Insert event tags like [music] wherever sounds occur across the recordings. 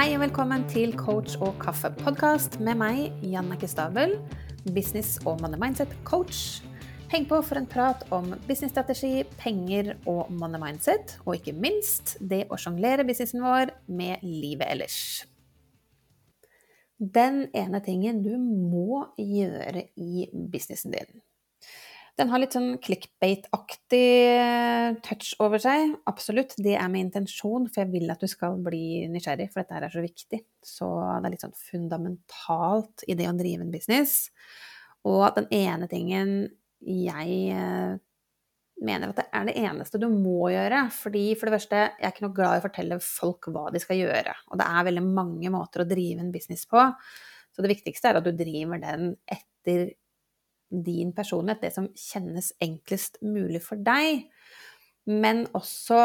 Hei og velkommen til Coach og kaffe-podkast med meg, Jannike Stabel, business- og money mindset-coach. Heng på for en prat om businessstrategi, penger og money mindset, og ikke minst det å sjonglere businessen vår med livet ellers. Den ene tingen du må gjøre i businessen din. Den har litt sånn clickbait-aktig eh, touch over seg. Absolutt, det er med intensjon, for jeg vil at du skal bli nysgjerrig, for dette her er så viktig. Så det er litt sånn fundamentalt i det å drive en business. Og den ene tingen jeg eh, mener at det er det eneste du må gjøre. Fordi for det første, jeg er ikke noe glad i å fortelle folk hva de skal gjøre. Og det er veldig mange måter å drive en business på. Så det viktigste er at du driver den etter din personlighet, det som kjennes enklest mulig for deg. Men også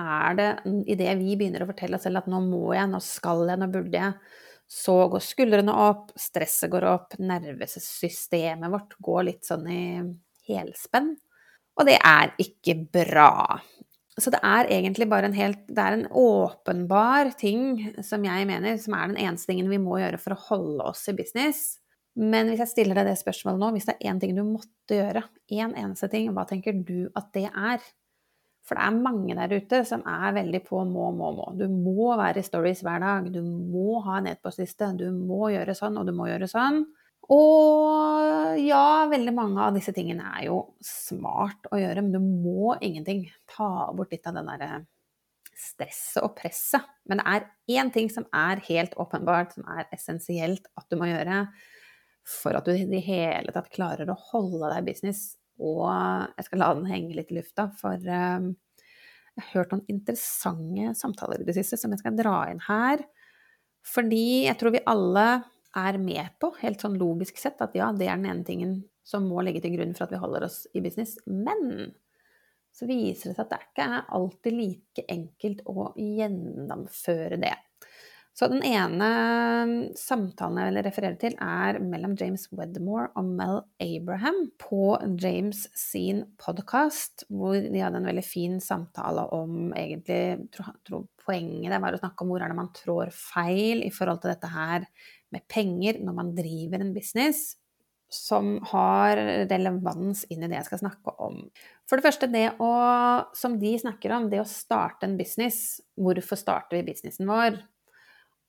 er det idet vi begynner å fortelle oss selv at nå må jeg, nå skal jeg, nå burde jeg, så går skuldrene opp, stresset går opp, nervesystemet vårt går litt sånn i helspenn. Og det er ikke bra. Så det er egentlig bare en helt Det er en åpenbar ting som jeg mener, som er den eneste tingen vi må gjøre for å holde oss i business. Men hvis jeg stiller deg det spørsmålet nå, hvis det er én ting du måtte gjøre, én en eneste ting, hva tenker du at det er? For det er mange der ute som er veldig på må, må, må. Du må være i stories hver dag. Du må ha en e-postliste. Du må gjøre sånn, og du må gjøre sånn. Og ja, veldig mange av disse tingene er jo smart å gjøre, men du må ingenting. Ta bort litt av den derre stresset og presset. Men det er én ting som er helt åpenbart, som er essensielt at du må gjøre for at du i det hele tatt klarer å holde deg i business. Og jeg skal la den henge litt i lufta, for um, jeg har hørt noen interessante samtaler i det siste som jeg skal dra inn her. Fordi jeg tror vi alle er med på, helt sånn logisk sett, at ja, det er den ene tingen som må ligge til grunn for at vi holder oss i business. Men så viser det seg at det ikke er alltid like enkelt å gjennomføre det. Så den ene samtalen jeg vil referere til, er mellom James Wedmore og Mel Abraham på James sin podkast, hvor de hadde en veldig fin samtale om egentlig tror, tror Poenget var å snakke om hvor er det man trår feil i forhold til dette her med penger når man driver en business som har relevans inn i det jeg skal snakke om. For det første, det å, som de snakker om, det å starte en business. Hvorfor starter vi businessen vår?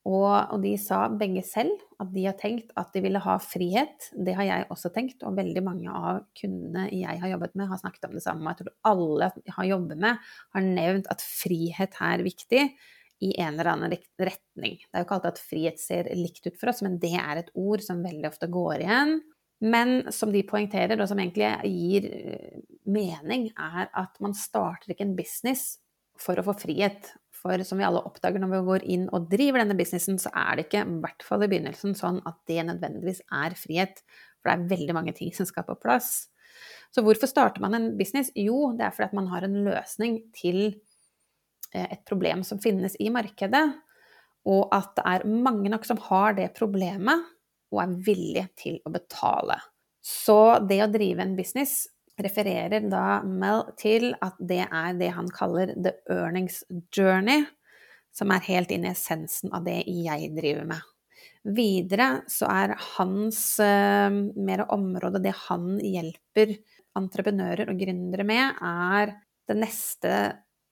Og, og, de sa begge selv at de har tenkt at de ville ha frihet. Det har jeg også tenkt, og veldig mange av kundene jeg har jobbet med, har snakket om det samme. Jeg tror alle jeg har jobbet med, har nevnt at frihet er viktig i en eller annen retning. Det er jo ikke alltid at frihet ser likt ut for oss, men det er et ord som veldig ofte går igjen. Men som de poengterer, og som egentlig gir eh, mening, er at man starter ikke en business for å få frihet. For som vi alle oppdager når vi går inn og driver denne businessen, så er det ikke, i hvert fall i begynnelsen, sånn at det nødvendigvis er frihet. For det er veldig mange ting som skal på plass. Så hvorfor starter man en business? Jo, det er fordi at man har en løsning til eh, et problem som finnes i markedet. Og at det er mange nok som har det problemet, og er villige til å betale. Så det å drive en business refererer da Mel til at det er det han kaller the earnings journey, som er helt inn i essensen av det jeg driver med. Videre så er hans uh, mer område, det han hjelper entreprenører og gründere med, er det neste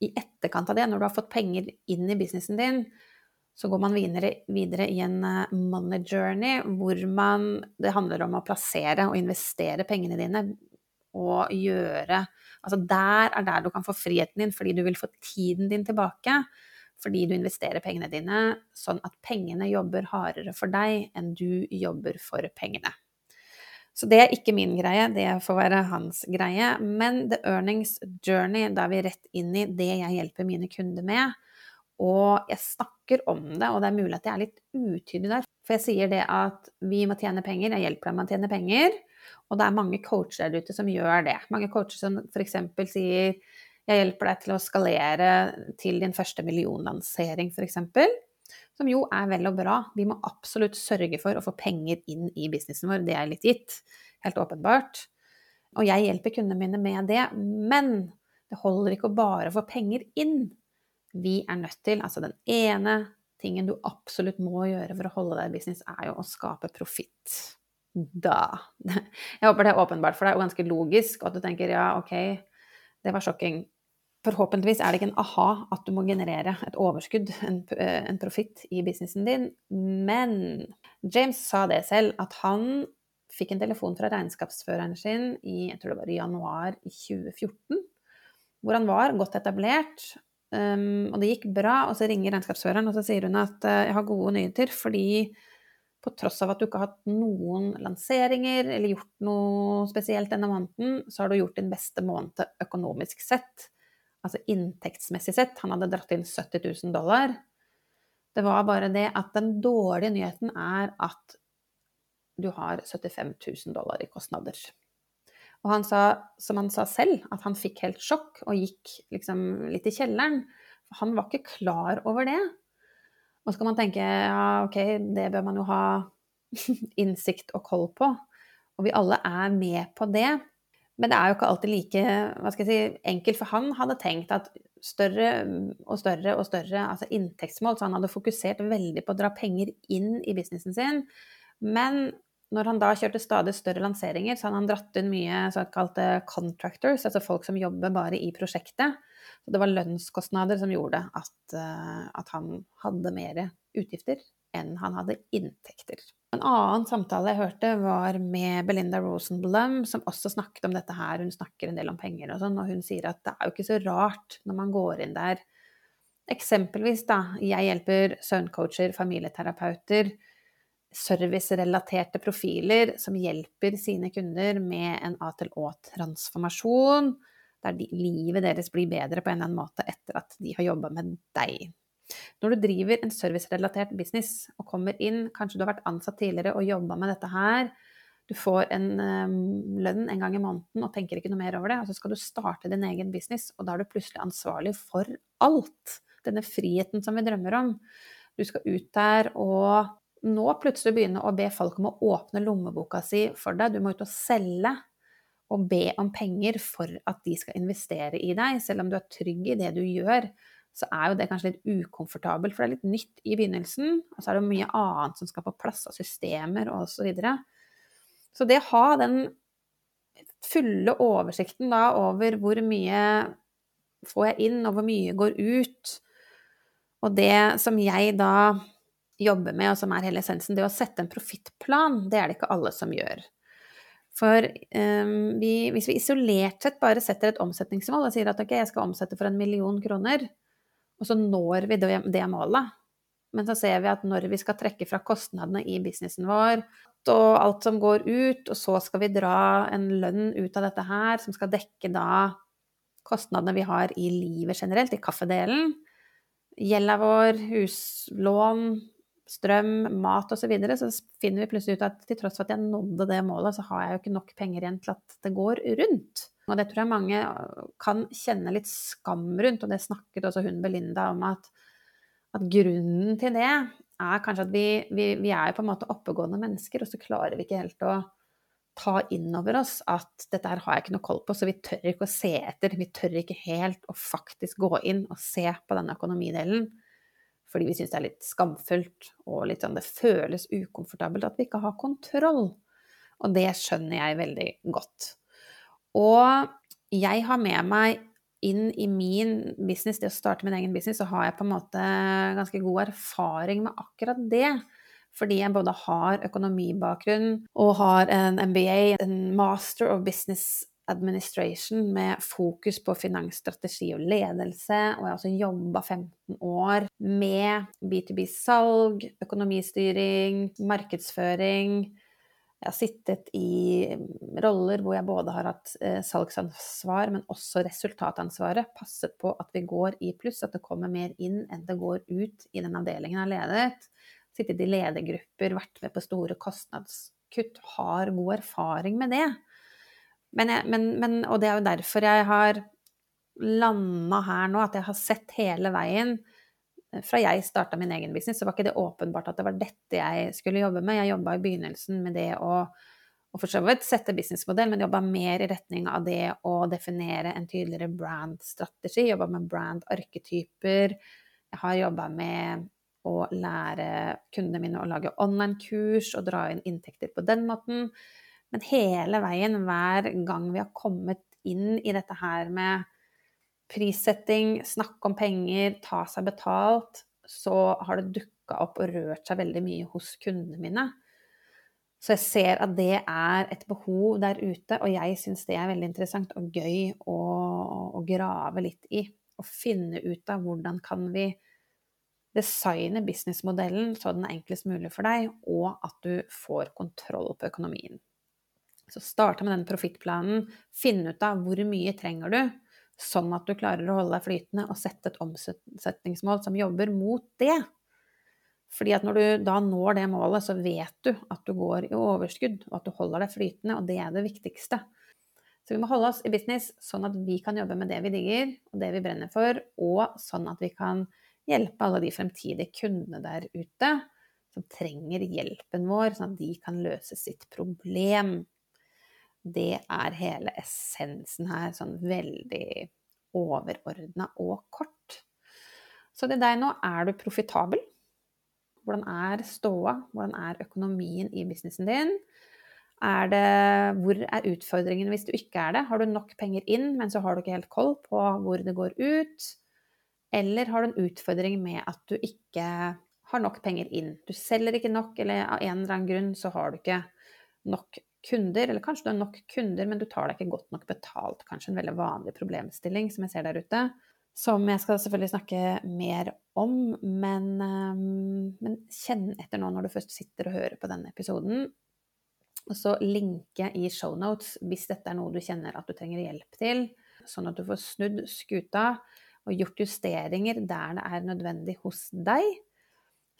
i etterkant av det, når du har fått penger inn i businessen din, så går man videre, videre, i en eh, money journey hvor man, det handler om å plassere og investere pengene dine å gjøre Altså der er der du kan få friheten din, fordi du vil få tiden din tilbake. Fordi du investerer pengene dine sånn at pengene jobber hardere for deg enn du jobber for pengene. Så det er ikke min greie, det får være hans greie. Men The Earnings Journey, da er vi rett inn i det jeg hjelper mine kunder med. Og jeg snakker om det, og det er mulig at jeg er litt utydelig der. For jeg sier det at vi må tjene penger, jeg hjelper dem med å tjene penger. Og det er mange coacher der ute som gjør det. Mange coacher som f.eks. sier jeg hjelper deg til å skalere til din første millionlansering, f.eks. Som jo er vel og bra. Vi må absolutt sørge for å få penger inn i businessen vår. Det er litt gitt. Helt åpenbart. Og jeg hjelper kundene mine med det. Men det holder ikke å bare få penger inn. Vi er nødt til, altså den ene tingen du absolutt må gjøre for å holde deg i business, er jo å skape profitt. Da. Jeg håper det er åpenbart for deg og ganske logisk, og at du tenker ja, ok, det var sjokking. Forhåpentligvis er det ikke en aha at du må generere et overskudd, en, eh, en profitt, i businessen din. Men James sa det selv, at han fikk en telefon fra regnskapsføreren sin i jeg tror det var i januar i 2014, hvor han var godt etablert. Um, og det gikk bra, og så ringer regnskapsføreren og så sier hun at uh, jeg har gode nyheter, fordi på tross av at du ikke har hatt noen lanseringer eller gjort noe spesielt denne måneden, så har du gjort din beste måned økonomisk sett. Altså inntektsmessig sett. Han hadde dratt inn 70 000 dollar. Det var bare det at den dårlige nyheten er at du har 75 000 dollar i kostnader. Og han sa, som han sa selv, at han fikk helt sjokk og gikk liksom litt i kjelleren. Han var ikke klar over det. Og så kan man tenke ja, ok, det bør man jo ha [laughs] innsikt og koll på. Og vi alle er med på det. Men det er jo ikke alltid like hva skal jeg si, enkelt, for han hadde tenkt at større og større og større altså inntektsmål, så han hadde fokusert veldig på å dra penger inn i businessen sin. Men når han da kjørte stadig større lanseringer, så hadde han dratt inn mye såkalte contractors, altså folk som jobber bare i prosjektet. Så det var lønnskostnader som gjorde at, uh, at han hadde mer utgifter enn han hadde inntekter. En annen samtale jeg hørte, var med Belinda Rosenblum, som også snakket om dette her. Hun snakker en del om penger og sånn, og hun sier at det er jo ikke så rart når man går inn der. Eksempelvis, da, jeg hjelper søvncoacher, familieterapeuter servicerelaterte profiler som hjelper sine kunder med en A-til-Å-transformasjon, der de, livet deres blir bedre på en eller annen måte etter at de har jobba med deg. Når du driver en servicerelatert business og kommer inn, kanskje du har vært ansatt tidligere og jobba med dette her, du får en um, lønn en gang i måneden og tenker ikke noe mer over det, og så skal du starte din egen business, og da er du plutselig ansvarlig for alt. Denne friheten som vi drømmer om. Du skal ut der og nå plutselig begynne å be folk om å åpne lommeboka si for deg. Du må ut og selge og be om penger for at de skal investere i deg. Selv om du er trygg i det du gjør, så er jo det kanskje litt ukomfortabelt, for det er litt nytt i begynnelsen. Og så er det mye annet som skal på plass av systemer og Så, videre. så det å ha den fulle oversikten da over hvor mye får jeg inn, og hvor mye går ut, og det som jeg da jobber med, og som er hele essensen, det å sette en profittplan, det er det ikke alle som gjør. For um, vi, hvis vi isolert sett bare setter et omsetningsmål og sier at ok, jeg skal omsette for en million kroner, og så når vi det, det målet, men så ser vi at når vi skal trekke fra kostnadene i businessen vår, og alt som går ut, og så skal vi dra en lønn ut av dette her, som skal dekke da kostnadene vi har i livet generelt, i kaffedelen, gjelda vår, huslån, strøm, mat osv., så, videre, så finner vi plutselig ut at til tross for at jeg nådde det målet, så har jeg jo ikke nok penger igjen til at det går rundt. Og det tror jeg mange kan kjenne litt skam rundt, og det snakket også hun Belinda om at, at grunnen til det er kanskje at vi, vi, vi er på en måte oppegående mennesker, og så klarer vi ikke helt å ta inn over oss at dette her har jeg ikke noe koll på, så vi tør ikke å se etter. Vi tør ikke helt å faktisk gå inn og se på denne økonomidelen fordi vi syns det er litt skamfullt og litt sånn det føles ukomfortabelt at vi ikke har kontroll. Og det skjønner jeg veldig godt. Og jeg har med meg inn i min business, det å starte min egen business, så har jeg på en måte ganske god erfaring med akkurat det. Fordi jeg både har økonomibakgrunn og har en MBA, en Master of Business Administration med fokus på finansstrategi og ledelse, og jeg har også jobba 15 år med B2B-salg, økonomistyring, markedsføring. Jeg har sittet i roller hvor jeg både har hatt eh, salgsansvar, men også resultatansvaret. Passet på at vi går i pluss, at det kommer mer inn enn det går ut i den avdelingen jeg har ledet. Sittet i ledergrupper, vært med på store kostnadskutt. Har god erfaring med det. Men jeg, men, men, og det er jo derfor jeg har landa her nå, at jeg har sett hele veien. Fra jeg starta min egen business, så var ikke det åpenbart at det var dette jeg skulle jobbe med. Jeg jobba i begynnelsen med det å, å for så vidt sette businessmodell, men jobba mer i retning av det å definere en tydeligere brandstrategi. Jobba med brandarketyper. Jeg har jobba med å lære kundene mine å lage online-kurs og dra inn inntekter på den måten. Men hele veien, hver gang vi har kommet inn i dette her med prissetting, snakke om penger, ta seg betalt, så har det dukka opp og rørt seg veldig mye hos kundene mine. Så jeg ser at det er et behov der ute, og jeg syns det er veldig interessant og gøy å, å, grave litt i. Og finne ut av hvordan kan vi designe businessmodellen så den er enklest mulig for deg, og at du får kontroll på økonomien. Så starte med den profittplanen. Finne ut av hvor mye trenger du, sånn at du klarer å holde deg flytende og sette et omsetningsmål som jobber mot det. Fordi at når du da når det målet, så vet du at du går i overskudd, og at du holder deg flytende, og det er det viktigste. Så vi må holde oss i business sånn at vi kan jobbe med det vi digger, og det vi brenner for, og sånn at vi kan hjelpe alle de fremtidige kundene der ute som trenger hjelpen vår, sånn at de kan løse sitt problem. Det er hele essensen her, sånn veldig overordna og kort. Så det deg nå, er du profitabel? Hvordan er ståa? Hvordan er økonomien i businessen din? Er det, hvor er utfordringen hvis du ikke er det? Har du nok penger inn, men så har du ikke helt koll på hvor det går ut? Eller har du en utfordring med at du ikke har nok penger inn? Du selger ikke nok, eller av en eller annen grunn så har du ikke nok kunder. Eller kanskje du har nok kunder, men du tar deg ikke godt nok betalt. Kanskje en veldig vanlig problemstilling som jeg ser der ute som jeg skal selvfølgelig snakke mer om. Men, ehm, men, kjenn etter nå når du først sitter og hører på denne episoden. Og så linke i shownotes hvis dette er noe du kjenner at du trenger hjelp til, sånn at du får snudd skuta og gjort justeringer der det er nødvendig hos deg,